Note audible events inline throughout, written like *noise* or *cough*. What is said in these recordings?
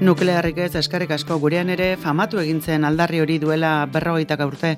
Nuklearrik ez eskarrik asko gurean ere famatu egintzen aldarri hori duela berrogeita urte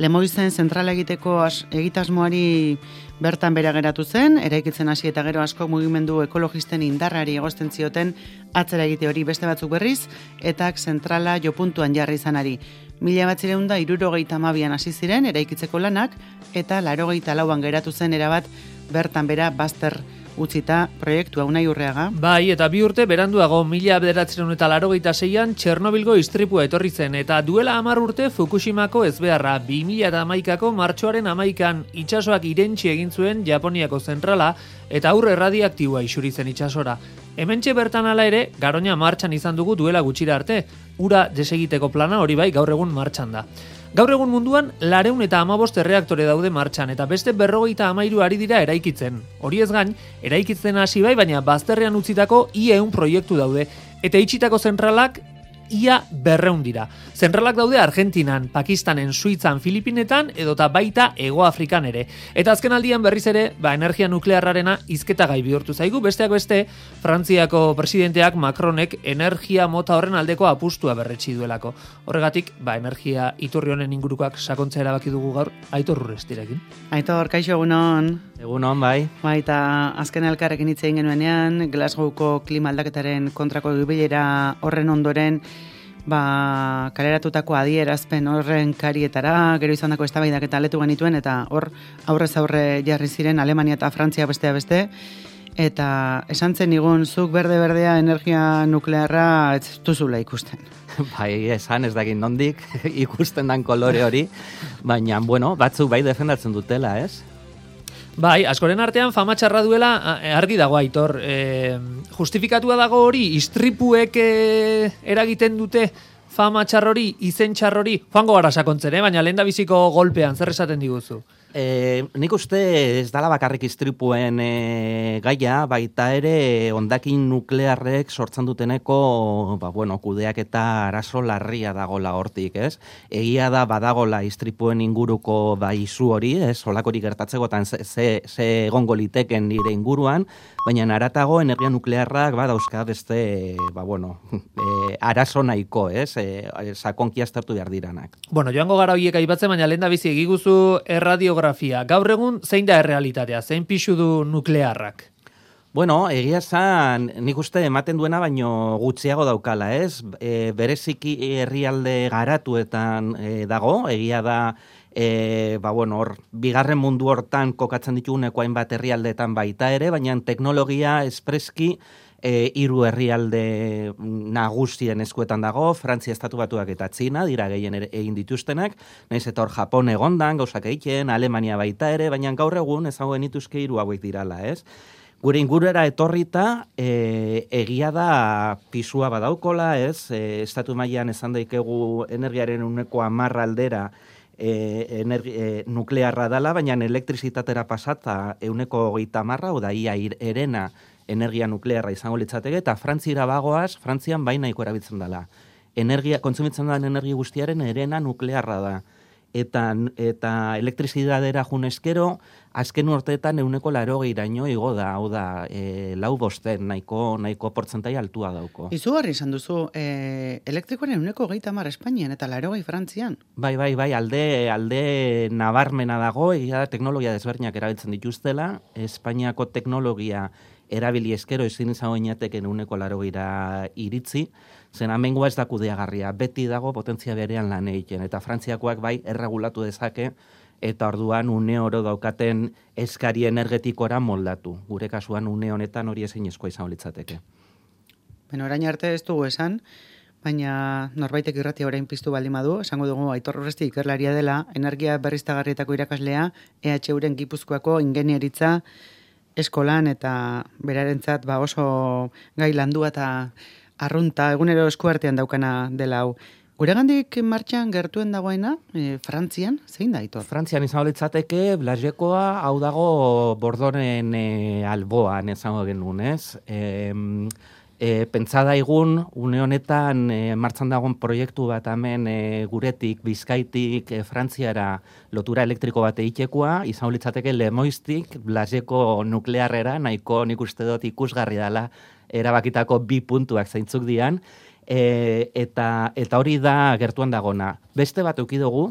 Lemoizen zentrala egiteko as, egitasmoari bertan bera geratu zen, eraikitzen hasi eta gero asko mugimendu ekologisten indarrari egosten zioten atzera egite hori beste batzuk berriz, eta zentrala jopuntuan jarri izanari. Mila bat irurogeita mabian hasi ziren eraikitzeko lanak, eta larogeita lauan geratu zen erabat bertan bera bazter utzita proiektua unai urreaga. Bai, eta bi urte beranduago mila bederatzen eta larogeita zeian Txernobilgo istripua etorri zen, eta duela amar urte Fukushimako ezbeharra, bi mila eta amaikako martxoaren amaikan itxasoak irentxi egin zuen Japoniako zentrala, eta aurre radiaktiboa isuri zen itxasora. Hementxe bertan ala ere, garoña martxan izan dugu duela gutxira arte, ura desegiteko plana hori bai gaur egun martxan da. Gaur egun munduan, lareun eta amabost erreaktore daude martxan, eta beste berrogeita amairu ari dira eraikitzen. Hori ez gain, eraikitzen hasi bai, baina bazterrean utzitako IEUN proiektu daude, eta itxitako zentralak ia berreun dira. Zentralak daude Argentinan, Pakistanen, Suitzan, Filipinetan edota baita Ego Afrikan ere. Eta azken aldian berriz ere, ba, energia nuklearrarena izketa gai bihurtu zaigu, besteak beste, Frantziako presidenteak Macronek energia mota horren aldeko apustua berretsi duelako. Horregatik, ba, energia iturri honen ingurukoak sakontzea erabaki dugu gaur, aitor rurestirekin. Aitor, kaixo egunon. Egunon, bai. Bai, eta azken elkarrekin hitz egin genuenean, Glasgowko klima aldaketaren kontrako gibilera horren ondoren, ba, kaleratutako adierazpen horren karietara, gero izan dako estabaidak eta aletu genituen, eta hor aurrez aurre jarri ziren Alemania eta Frantzia bestea beste, eta esan zen igun zuk berde-berdea energia nuklearra ez duzula ikusten. *laughs* Bai, esan ez dakit nondik *laughs* ikusten dan kolore hori, baina, bueno, batzuk bai defendatzen dutela, ez? Bai, askoren artean fama txarra duela argi dago aitor. E, justifikatua dago hori, istripuek e, eragiten dute fama txarrori, izen txarrori, joango gara sakontzen, eh? baina lehen biziko golpean, zer esaten diguzu? E, nik uste ez dala bakarrik istripuen e, gaia, baita ere ondakin nuklearrek sortzen duteneko, ba, bueno, kudeak eta arazo larria dagola hortik, ez? Egia da badagola istripuen inguruko ba, izu hori, ez? Olakori gertatzeko eta ze, ze, ze egongo liteken nire inguruan, baina naratago energia nuklearrak ba, dauzka beste, ba, bueno, *laughs* e, arazo nahiko, ez? E, sakonki astartu behar diranak. Bueno, joango gara horiek aipatzen, baina lehen da bizi egiguzu erradio geografia. Gaur egun zein da errealitatea? Zein pixu du nuklearrak? Bueno, egia zan, nik uste ematen duena baino gutxiago daukala, ez? E, bereziki herrialde garatuetan e, dago, egia da, e, ba bueno, hor, bigarren mundu hortan kokatzen dituguneko hainbat herrialdetan baita ere, baina teknologia espreski e, iru herrialde nagusien eskuetan dago, Frantzia estatu batuak eta Txina, dira gehien egin dituztenak, naiz eta hor Japon egondan, gauzak egiten, Alemania baita ere, baina gaur egun ezagoen ituzke iru hauek dirala, ez? Gure ingurera etorrita, e, egia da pisua badaukola, ez? E, estatu mailan esan daikegu energiaren uneko amarra aldera, e, energi, e, nuklearra dala, baina elektrizitatera pasata euneko hogeita marra, oda ia erena energia nuklearra izango litzateke, eta Frantzira bagoaz, Frantzian baina nahiko erabiltzen dela. Energia, kontsumitzen da energia guztiaren erena nuklearra da. Eta, eta elektrizidadera junezkero, azken urteetan euneko laro gehiaino igo da, hau da, e, lau bosten, nahiko, nahiko portzentai altua dauko. Izu garri izan duzu, e, elektrikoaren euneko gehi tamar Espainian eta laro gehi Frantzian? Bai, bai, bai, alde, alde nabarmena dago, egia teknologia desberdinak erabiltzen dituztela, Espainiako teknologia erabili eskero ezin izango inateken uneko laro gira iritzi, zen amengoa ez da kudeagarria, beti dago potentzia berean lan egiten, eta frantziakoak bai erregulatu dezake, eta orduan une oro daukaten eskari energetikora moldatu. Gure kasuan une honetan hori ezin eskoa izan litzateke. Beno, orain arte ez dugu esan, baina norbaitek irratia orain piztu baldin badu, esango dugu Aitor Urresti ikerlaria dela, energia berriztagarrietako irakaslea, EHUren Gipuzkoako ingenieritza eskolan eta berarentzat ba oso gai landua eta arrunta egunero eskuartean daukana dela hau. Gure gandik martxan gertuen dagoena, e, Frantzian, zein da ito? Frantzian izan litzateke, Blajekoa hau dago bordoren e, alboan ezango genuen, ez? E, e, pentsada egun, une honetan e, martzan dagoen proiektu bat hemen e, guretik, bizkaitik, e, frantziara lotura elektriko bat egitekoa, izan litzateke lemoiztik, blaseko nuklearrera, nahiko nik uste dut ikusgarri dela, erabakitako bi puntuak zeintzuk dian, E, eta, eta hori da gertuan dagona. Beste bat uki dugu,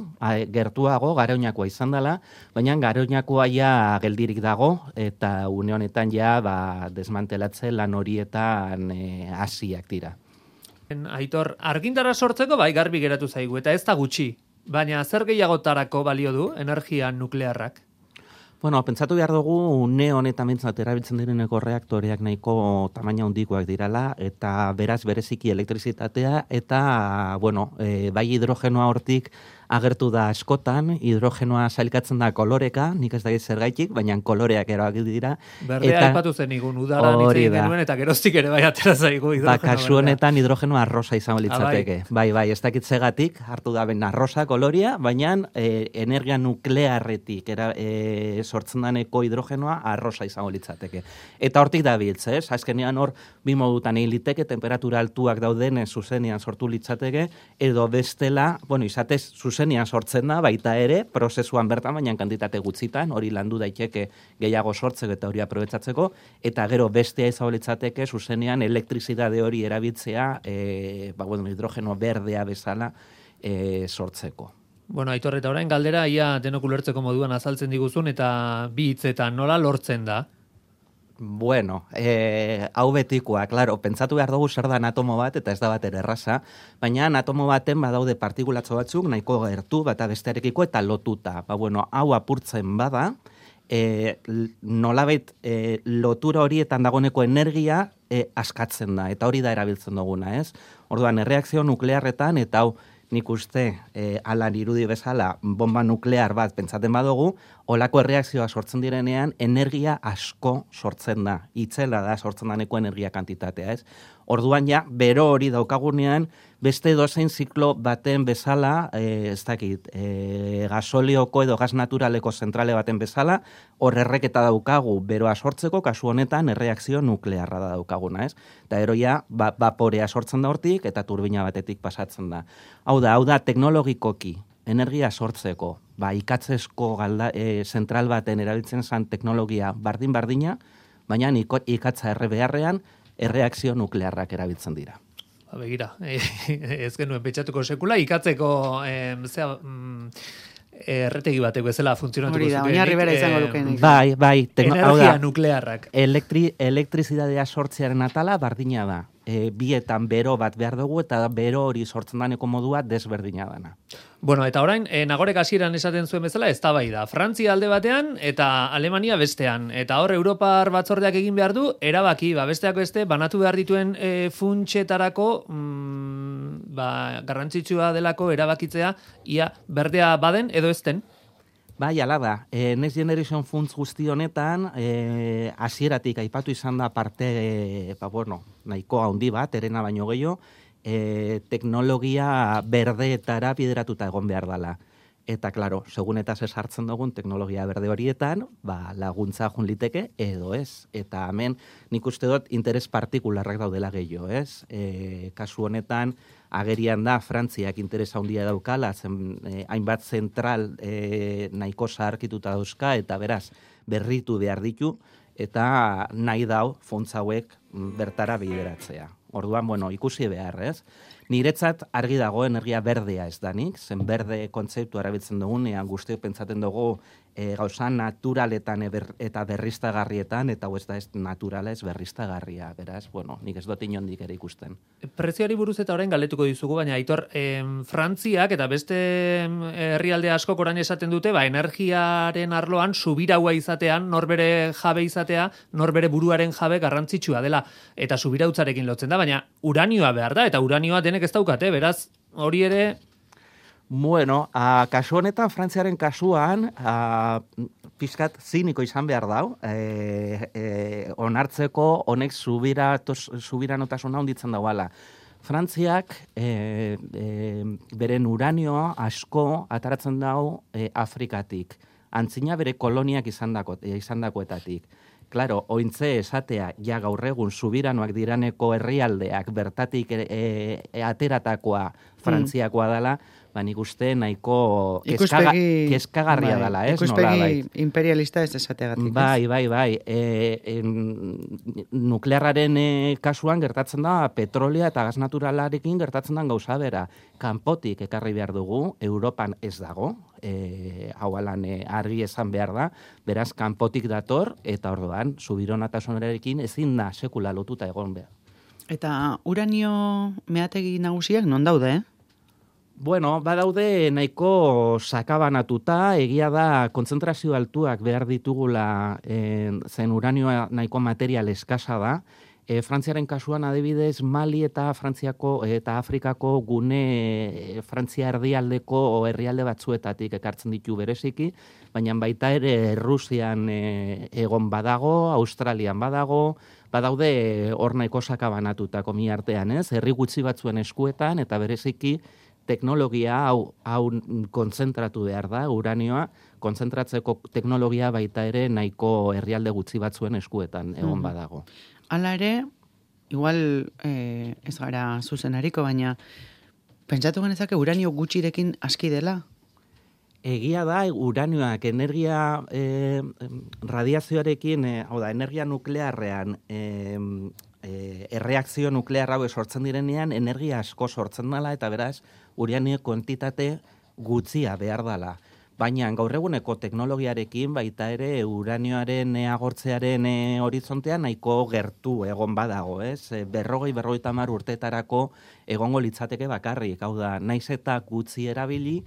gertuago, garoinakoa izan dela, baina garoinakoa ja geldirik dago, eta une honetan ja ba, desmantelatze lan horietan e, hasiak dira. Aitor, argindara sortzeko bai garbi geratu zaigu, eta ez da gutxi, baina zer gehiagotarako balio du energia nuklearrak? Bueno, pentsatu behar dugu, une honetan bintzat erabiltzen direneko reaktoreak nahiko tamaina hondikoak dirala, eta beraz bereziki elektrizitatea, eta, bueno, e, bai hidrogenoa hortik agertu da askotan, hidrogenoa sailkatzen da koloreka, nik ez da zer gaitik, baina koloreak eroak dira. Berdea eta, ipatu zen igun, udara nintzen genuen, eta geroztik ere bai atera zaigu hidrogenoa. Ba, kasu honetan hidrogenoa arrosa izan ah, litzateke. bai. bai, bai, ez dakit zegatik, hartu da ben arrosa koloria, baina e, energia nuklearretik era, e, sortzen daneko hidrogenoa arrosa izango litzateke. Eta hortik da biltz, ez? Azkenean hor, bi modutan egin liteke, temperatura altuak dauden zuzenean sortu litzateke, edo bestela, bueno, izatez, zuzen zuzenian sortzen da, baita ere, prozesuan bertan, baina kantitate gutzitan, hori landu daiteke gehiago sortzeko eta hori aprobetsatzeko, eta gero bestea izabolitzateke zuzenean elektrizidade hori erabiltzea, e, ba, bueno, hidrogeno berdea bezala e, sortzeko. Bueno, aitor eta orain galdera, ia denok ulertzeko moduan azaltzen diguzun, eta bi hitzetan nola lortzen da? Bueno, e, hau betikoa, claro, pentsatu behar dugu zer da atomo bat, eta ez da bat erraza, baina atomo baten badaude partikulatzo batzuk, nahiko gertu, bata bestearekiko, eta lotuta. Ba, bueno, hau apurtzen bada, e, nolabait e, lotura horietan dagoneko energia e, askatzen da, eta hori da erabiltzen duguna, ez? Orduan, erreakzio nuklearretan, eta hau, nik uste e, alan irudi bezala bomba nuklear bat pentsaten badugu, olako erreakzioa sortzen direnean energia asko sortzen da. Itzela da sortzen daneko energia kantitatea, ez? Orduan ja, bero hori daukagunean, beste dozein ziklo baten bezala, e, ez dakit, e, gasolioko edo gas naturaleko zentrale baten bezala, hor erreketa daukagu beroa sortzeko, kasu honetan erreakzio nuklearra da daukaguna, ez? Eta eroia, ba, vaporea sortzen da hortik, eta turbina batetik pasatzen da. Hau da, hau da, teknologikoki, energia sortzeko, ba, ikatzesko galda, e, zentral baten erabiltzen zen teknologia bardin-bardina, baina ikatza erre beharrean, erreakzio nuklearrak erabiltzen dira. Ba, begira, *laughs* ez genuen betxatuko sekula, ikatzeko, eh, zera, mm, erretegi bateko ezela funtzionatuko da, oinarri izango duken. Bai, bai. Energia nuklearrak. Elektri, elektrizidadea sortzearen atala bardina da. E, bietan bero bat behar dugu eta bero hori sortzen daneko modua desberdina dana. Bueno, eta orain, e, nagorek hasieran esaten zuen bezala, ez bai da. Frantzia alde batean eta Alemania bestean. Eta hor, Europar batzordeak egin behar du, erabaki, ba, besteak beste, banatu behar dituen e, funtsetarako, mm, ba, garrantzitsua delako erabakitzea, ia berdea baden edo ezten? Bai, ala da. E, Next Generation Funds guzti honetan, e, hasieratik aipatu izan da parte, e, ba, bueno, nahiko handi bat, erena baino gehiago, e, teknologia berdeetara bideratuta egon behar dela. Eta, klaro, segun eta hartzen dugun teknologia berde horietan, ba, laguntza jun liteke, edo ez. Eta hemen, nik uste dut, interes partikularrak daudela gehiago, ez? E, kasu honetan, agerian da, Frantziak interesa handia daukala, zen, e, hainbat zentral e, nahiko zaharkituta dauzka, eta beraz, berritu behar ditu, eta nahi dau, fontzauek bertara bideratzea. Orduan, bueno, ikusi behar, ez? Niretzat argi dago energia berdea ez danik, zen berde kontzeptu arabitzen dugunean, guztiok pentsaten dugu e, gauza naturaletan eta berriztagarrietan, eta ez da ez naturala ez berriztagarria, beraz, bueno, nik ez dut inondik ere ikusten. Preziari buruz eta orain galetuko dizugu, baina aitor, em, Frantziak eta beste herrialde asko koran esaten dute, ba, energiaren arloan subiraua izatean, norbere jabe izatea, norbere buruaren jabe garrantzitsua dela, eta subirautzarekin lotzen da, baina uranioa behar da, eta uranioa denek ez daukate, beraz, hori ere Bueno, a kasu honetan, Frantziaren kasuan, a, pizkat ziniko izan behar dau, e, e, onartzeko honek zubira notasuna honditzen dauala. Frantziak e, e, beren uranioa asko ataratzen dau e, Afrikatik. Antzina bere koloniak izan, dako, izan dakoetatik. Claro, ointze esatea, ja gaur egun subiranoak diraneko herrialdeak bertatik e, e, ateratakoa Frantziakoa dela, ba nik uste nahiko ikeskaga, keskagarria bai, dela, ez? Ikuspegi imperialista ez esategatik, Bai, bai, bai. E, nuklearraren e, kasuan gertatzen da petrolea eta gas naturalarekin gertatzen da gauza bera. Kanpotik ekarri behar dugu, Europan ez dago, e, hau alan e, argi esan behar da, beraz kanpotik dator, eta orduan, subironatasunarekin ezin da sekula lotuta egon behar. Eta uranio meategi nagusiak non daude, eh? Bueno, badaude nahiko sakabanatuta, egia da kontzentrazio altuak behar ditugula e, zen uranioa nahiko material eskasa da. E, Frantziaren kasuan adibidez Mali eta Frantziako eta Afrikako gune e, Frantzia erdialdeko herrialde batzuetatik ekartzen ditu bereziki, baina baita ere Rusian e, egon badago, Australian badago, badaude hor nahiko sakabanatutako mi artean, ez? Herri gutxi batzuen eskuetan eta bereziki teknologia hau, hau kontzentratu behar da, uranioa, kontzentratzeko teknologia baita ere nahiko herrialde gutxi batzuen eskuetan egon mhm. badago. Hala ere, igual eh, ez gara zuzenariko, baina pentsatu genezake uranio gutxirekin aski dela? Egia da, uranioak energia eh, radiazioarekin, eh, hau da, energia nuklearrean eh, eh, erreakzio nuklear hau sortzen direnean, energia asko sortzen dela, eta beraz, uriane kuantitate gutzia behar dela. Baina gaur eguneko teknologiarekin baita ere uranioaren agortzearen e, horizontean nahiko gertu egon badago, ez? E, berrogei, berrogei tamar urtetarako egongo litzateke bakarrik. Hau da, naiz eta gutzi erabili,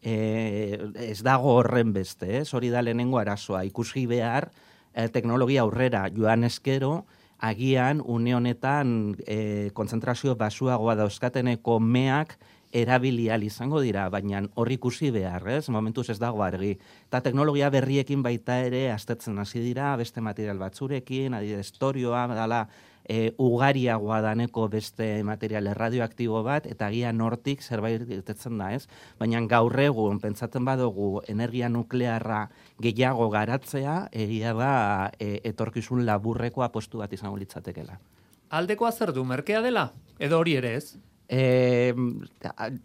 e, ez dago horren beste, ez? Hori da lehenengo arazoa. Ikusi behar, e, teknologia aurrera joan eskero, agian, une honetan, e, konzentrazio basuagoa dauzkateneko meak, erabilial izango dira, baina hor ikusi behar, ez? Momentuz ez dago argi. Ta teknologia berriekin baita ere astetzen hasi dira, beste material batzurekin, adibidez torioa dala e, ugariagoa daneko beste material radioaktibo bat eta agia nortik zerbait irtetzen da, ez? Baina gaur egun pentsatzen badugu energia nuklearra gehiago garatzea, egia da e, etorkizun laburreko apostu bat izango litzatekeela. Aldekoa zer du merkea dela edo hori ere ez? E,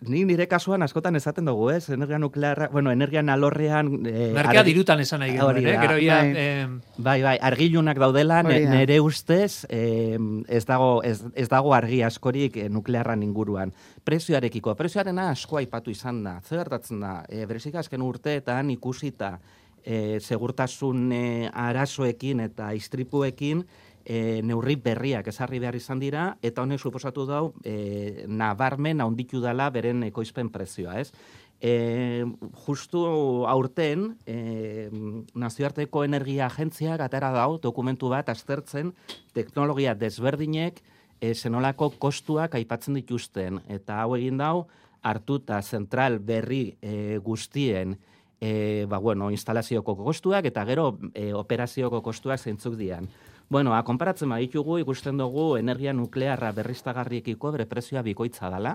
ni nire kasuan askotan esaten dugu, ez? Energia nuklearra, bueno, energia nalorrean... E, Merkea dirutan esan nahi genuen, eh? Gero ya, bai. Eh, bai, bai, argilunak daudela, nire ustez, eh, ez, dago, ez, ez dago argi askorik eh, nuklearran inguruan. Prezioarekiko, prezioarena asko aipatu izan da. Zer hartatzen da, e, berezik azken urteetan ikusita e, segurtasun e, arazoekin eta istripuekin, e, neurri berriak ezarri behar izan dira, eta honek suposatu dau, e, nabarmen haunditu dela beren ekoizpen prezioa, ez? E, justu aurten, e, nazioarteko energia agentzia gatera dau, dokumentu bat aztertzen, teknologia desberdinek, e, zenolako kostuak aipatzen dituzten, eta hau egin dau, hartuta zentral berri e, guztien, e, ba, bueno, instalazioko kostuak, eta gero e, operazioko kostuak zeintzuk dian. Bueno, a konparatzen baditugu ikusten dugu energia nuklearra berriztagarriekiko bere prezioa bikoitza dela.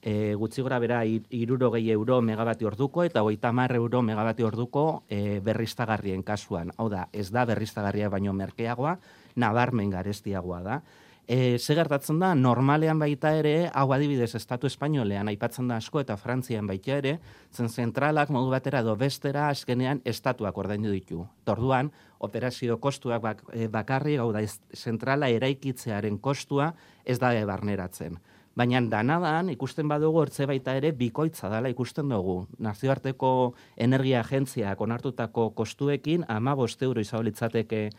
E, gutxi gora bera iruro gehi euro megabati orduko eta hogeita mar euro megabati orduko e, berriztagarrien kasuan. Hau da, ez da berriztagarria baino merkeagoa, nabarmen garestiagoa da. E, ze gertatzen da, normalean baita ere, hau adibidez, Estatu Espainolean aipatzen da asko eta Frantzian baita ere, zen zentralak modu batera edo bestera azkenean estatuak ordaindu ditu. Torduan, operazio kostuak bak, e, bakarri, hau da, zentrala eraikitzearen kostua ez da barneratzen. Baina danadan, ikusten badugu hortze baita ere, bikoitza dela ikusten dugu. Nazioarteko energia agentziak onartutako kostuekin, ama boste euro izabolitzateke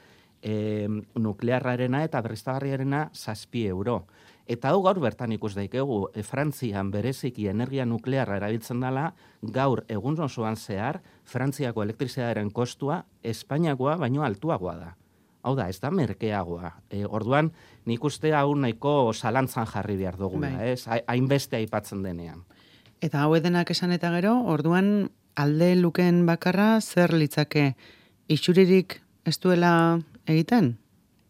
e, nuklearrarena eta berriztagarriarena zazpi euro. Eta hau gaur bertan ikus daikegu, e, Frantzian bereziki energia nuklearra erabiltzen dela, gaur egun osoan zehar, Frantziako elektrizidaren kostua, Espainiakoa baino altuagoa da. Hau da, ez da merkeagoa. E, orduan, nik uste hau nahiko salantzan jarri behar dugu, bai. ez? Hainbeste aipatzen denean. Eta hau edenak esan eta gero, orduan, alde luken bakarra zer litzake? Ixuririk ez duela egiten?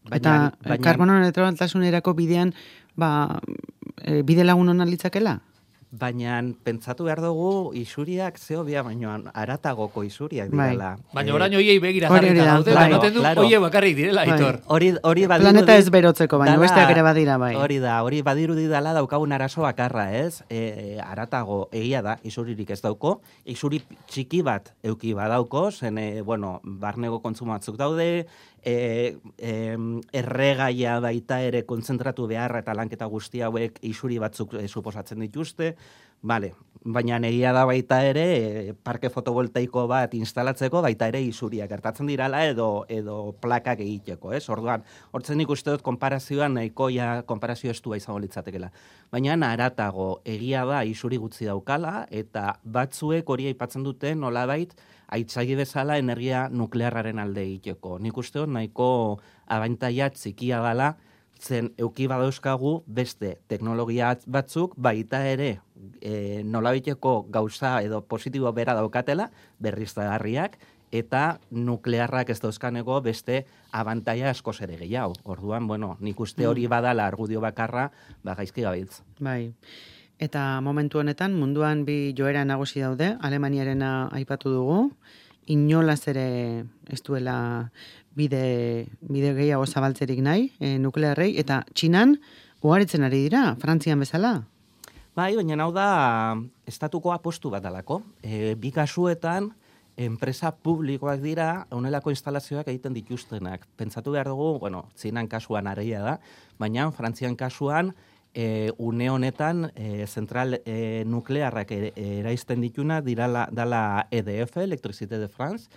Baina, eta baina, karbono neutraltasunerako bidean ba, e, bide lagun hona litzakela? baina pentsatu behar dugu isuriak zeo bia, baina aratagoko isuriak Bai. direla. Baina Eh, orain hoiei begira jarrita da, daude, bai. du Claro. hoie bakarrik direla, Bai. Aitor. Hori, hori badirudi... Planeta ez berotzeko, baina besteak ere badira, bai. Hori da, hori badirudi dala daukagun arazo bakarra, ez? E, aratago egia da, isuririk ez dauko, isuri txiki bat euki badauko, zen, e, bueno, barnego kontsumo batzuk daude, e, e, erregaia baita ere kontzentratu beharra eta lanketa guzti hauek isuri batzuk e, suposatzen dituzte, Vale, baina egia da baita ere e, parke fotovoltaiko bat instalatzeko baita ere isuria gertatzen dirala edo edo plakak egiteko, ez? Orduan, hortzen ikuste dut konparazioan nahikoia konparazio estua izango litzatekeela. Baina naratago egia da isuri gutxi daukala eta batzuek hori aipatzen dute nolabait aitzagi bezala energia nuklearraren alde egiteko. Nik uste dut nahiko abantaia txikia dela zen euki badauzkagu beste teknologia batzuk baita ere e, nolabiteko gauza edo positibo bera daukatela berriztagarriak eta nuklearrak ez dauzkaneko beste abantaia asko ere gehiago. Orduan, bueno, nik uste hori badala argudio bakarra, ba gaizki gabiltz. Bai. Eta momentu honetan munduan bi joera nagusi daude, Alemaniarena aipatu dugu, inolaz ere ez duela bide, bide gehiago zabaltzerik nahi, e, nuklearrei, eta Txinan ugaritzen ari dira, Frantzian bezala. Bai, baina hau da estatuko apostu bat dalako. E, bi kasuetan, enpresa publikoak dira, honelako instalazioak egiten dituztenak. Pentsatu behar dugu, bueno, txinan kasuan areia da, baina Frantzian kasuan, e, une honetan, e, zentral e, nuklearrak e, eraizten dituna, dirala, dala EDF, Electricité de France,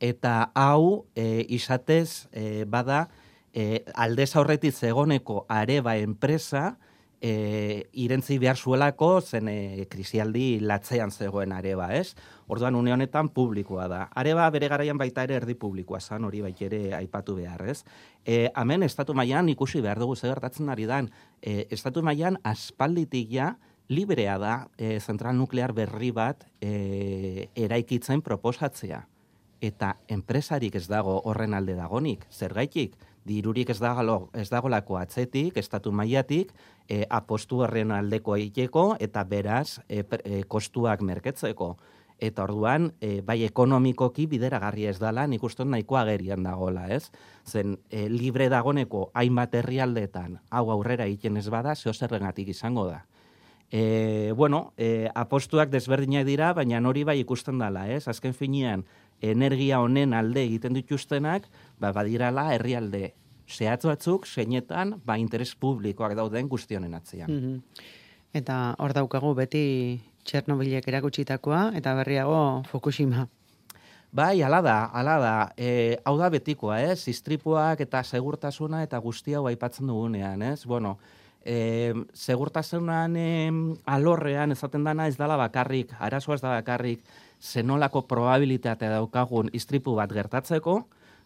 eta hau e, izatez e, bada e, aldez aurretik zegoneko areba enpresa, e, irentzi behar zuelako zen e, krisialdi latzean zegoen areba, ez? Orduan une honetan publikoa da. Areba bere garaian baita ere erdi publikoa zan, hori baita ere aipatu behar, ez? E, hemen estatu mailan ikusi behar dugu zer gertatzen ari dan. E, estatu mailan aspalditik ja librea da e, zentral nuklear berri bat e, eraikitzen proposatzea. Eta enpresarik ez dago horren alde dagonik, zergaitik? Dirurik ez dago ez dagolako atzetik, estatu mailatik, e, apostu horren aldeko egiteko eta beraz e, e, kostuak merketzeko. Eta orduan, e, bai ekonomikoki bideragarri ez dala, nik uste nahiko agerian dagola, ez? Zen, e, libre dagoneko hainbat herrialdetan hau aurrera egiten ez bada, zeo zerrengatik izango da. E, bueno, e, apostuak desberdinak dira, baina hori bai ikusten dala, ez? Azken finean, energia honen alde egiten dituztenak, ba, badirala herrialde zehatz batzuk, zeinetan, ba, interes publikoak dauden guztionen atzean. Mhm. Eta hor daukagu beti Txernobilek erakutsitakoa, eta berriago Fukushima. Bai, ala da, ala da. E, hau da betikoa, ez? Istripuak eta segurtasuna eta guzti hau aipatzen dugunean, ez? Bueno, e, segurtasunan e, alorrean ezaten dana ez dala bakarrik, arazoa ez da bakarrik, zenolako probabilitatea daukagun istripu bat gertatzeko,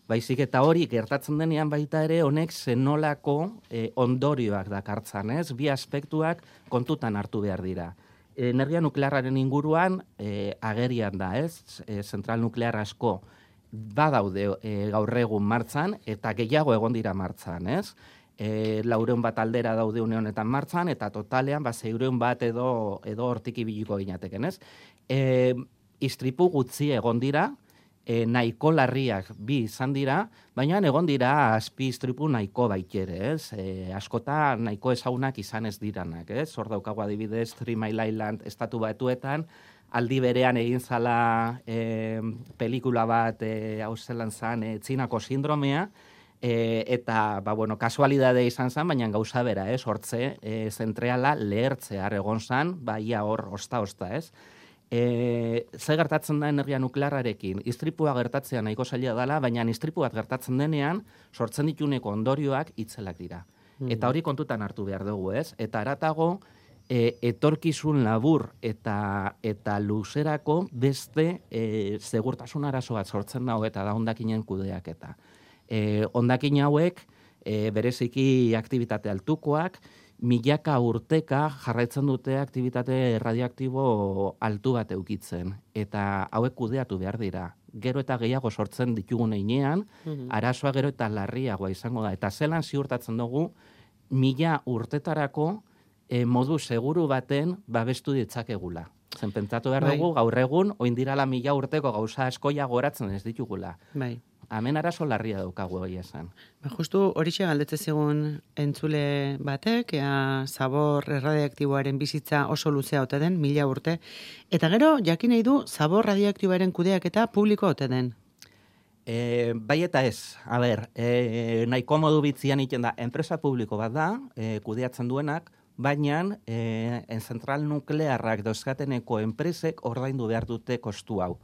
baizik eta hori gertatzen denean baita ere honek zenolako e, ondorioak dakartzan, ez? Bi aspektuak kontutan hartu behar dira energia nuklearraren inguruan e, agerian da, ez? E, zentral nuklear asko badaude e, gaur egun martzan eta gehiago egon dira martzan, ez? E, laureun bat aldera daude une honetan martzan eta totalean ba bat edo edo hortik ibiliko ginateken, ez? E, istripu gutxi egon dira, e, nahiko larriak bi izan dira, baina egon dira azpi istripu nahiko baitere, ez? E, askota nahiko ezagunak izan ez diranak, ez? Hor daukagu adibidez Three Mile Island estatu batuetan, aldi berean egin zala e, pelikula bat e, hau zelan zan, e, txinako sindromea, e, eta, ba, bueno, kasualidade izan zen, baina gauza bera, ez? Hortze, e, zentreala lehertzear egon zan, ba, ia hor, osta-osta, ez? E, ze gertatzen da energia nuklearrarekin? Istripua gertatzea nahiko zaila dela, baina istripu bat gertatzen denean, sortzen dituneko ondorioak itzelak dira. Eta hori kontutan hartu behar dugu, ez? Eta aratago, e, etorkizun labur eta eta luzerako beste e, segurtasun arazo bat sortzen dago eta da hondakinen kudeak eta. E, hondakin hauek, e, bereziki aktivitate altukoak, milaka urteka jarraitzen dute aktivitate radioaktibo altu bat eukitzen. Eta hauek kudeatu behar dira. Gero eta gehiago sortzen ditugun einean, arazoa gero eta larriagoa izango da. Eta zelan ziurtatzen dugu, mila urtetarako e, modu seguru baten babestu ditzakegula. Zen pentsatu behar Bai. dugu, gaur egun, oindirala mila urteko gauza askoia goratzen ez ditugula. Bai. Hemen arazo larria daukagu egia esan. Ba, justu horixe galdetze zigun entzule batek, ea zabor radioaktiboaren bizitza oso luzea ote den, mila urte. Eta gero, jakin nahi du, zabor radioaktiboaren kudeak eta publiko ote den. E, bai eta ez, a ber, e, nahiko modu bitzian iten da, enpresa publiko bat da, e, kudeatzen duenak, baina e, en zentral nuklearrak dauzkateneko enpresek ordaindu behar dute kostu hau.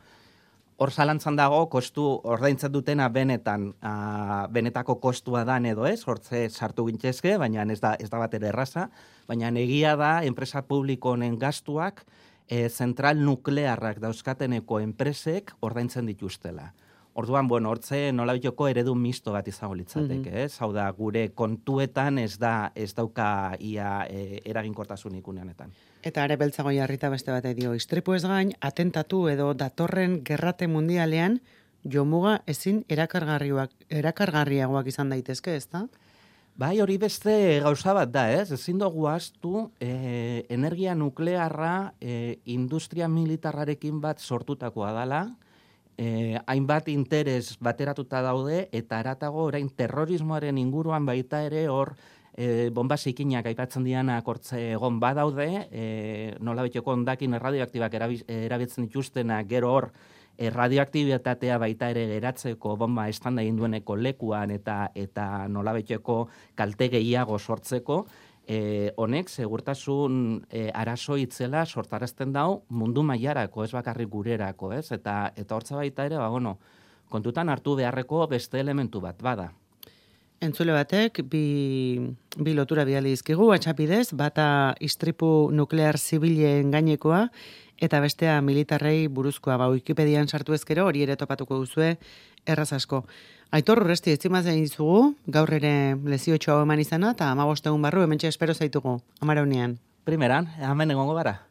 Hor zalantzan dago, kostu ordaintzen dutena benetan, a, benetako kostua dan edo ez, hortze sartu gintzezke, baina ez da, ez da bat erraza, baina egia da, enpresa publiko honen gastuak, e, zentral nuklearrak dauzkateneko enpresek ordaintzen dituztela. Orduan, bueno, hortze nolabiteko eredu misto bat izango litzateke, ez? Hau da, gure kontuetan ez da ez dauka ia e, eraginkortasunik une honetan. Eta are beltzago jarrita beste bat dio, istripu ez gain, atentatu edo datorren gerrate mundialean, jomuga ezin erakargarriak, erakargarriagoak izan daitezke, ez da? Bai, hori beste gauza bat da, ez? Ezin dugu astu e, energia nuklearra e, industria militarrarekin bat sortutakoa dala, e, hainbat interes bateratuta daude, eta aratago orain terrorismoaren inguruan baita ere hor e, bomba zikinak aipatzen dianak hortze egon badaude, e, nola beteko ondakin radioaktibak erabiltzen dituztenak gero hor e, radioaktibitatea baita ere geratzeko bomba estanda egin dueneko lekuan eta eta nolabeteko kalte gehiago sortzeko, e, honek segurtasun e, arazo itzela sortarazten dau mundu mailarako, ez bakarrik gurerako, ez? Eta eta hortza baita ere, ba bueno, kontutan hartu beharreko beste elementu bat bada. Entzule batek, bi, bi lotura bidali dizkigu, atxapidez, bata istripu nuklear zibilen gainekoa, eta bestea militarrei buruzkoa, ba, Wikipedian sartu ezkero, hori ere topatuko duzue, erraz asko. Aitor urresti etzimaz egin dizugu, gaur ere lezio hau eman izana, eta amabostegun barru, hementxe espero zaitugu, amara unian. Primeran, hemen egongo gara.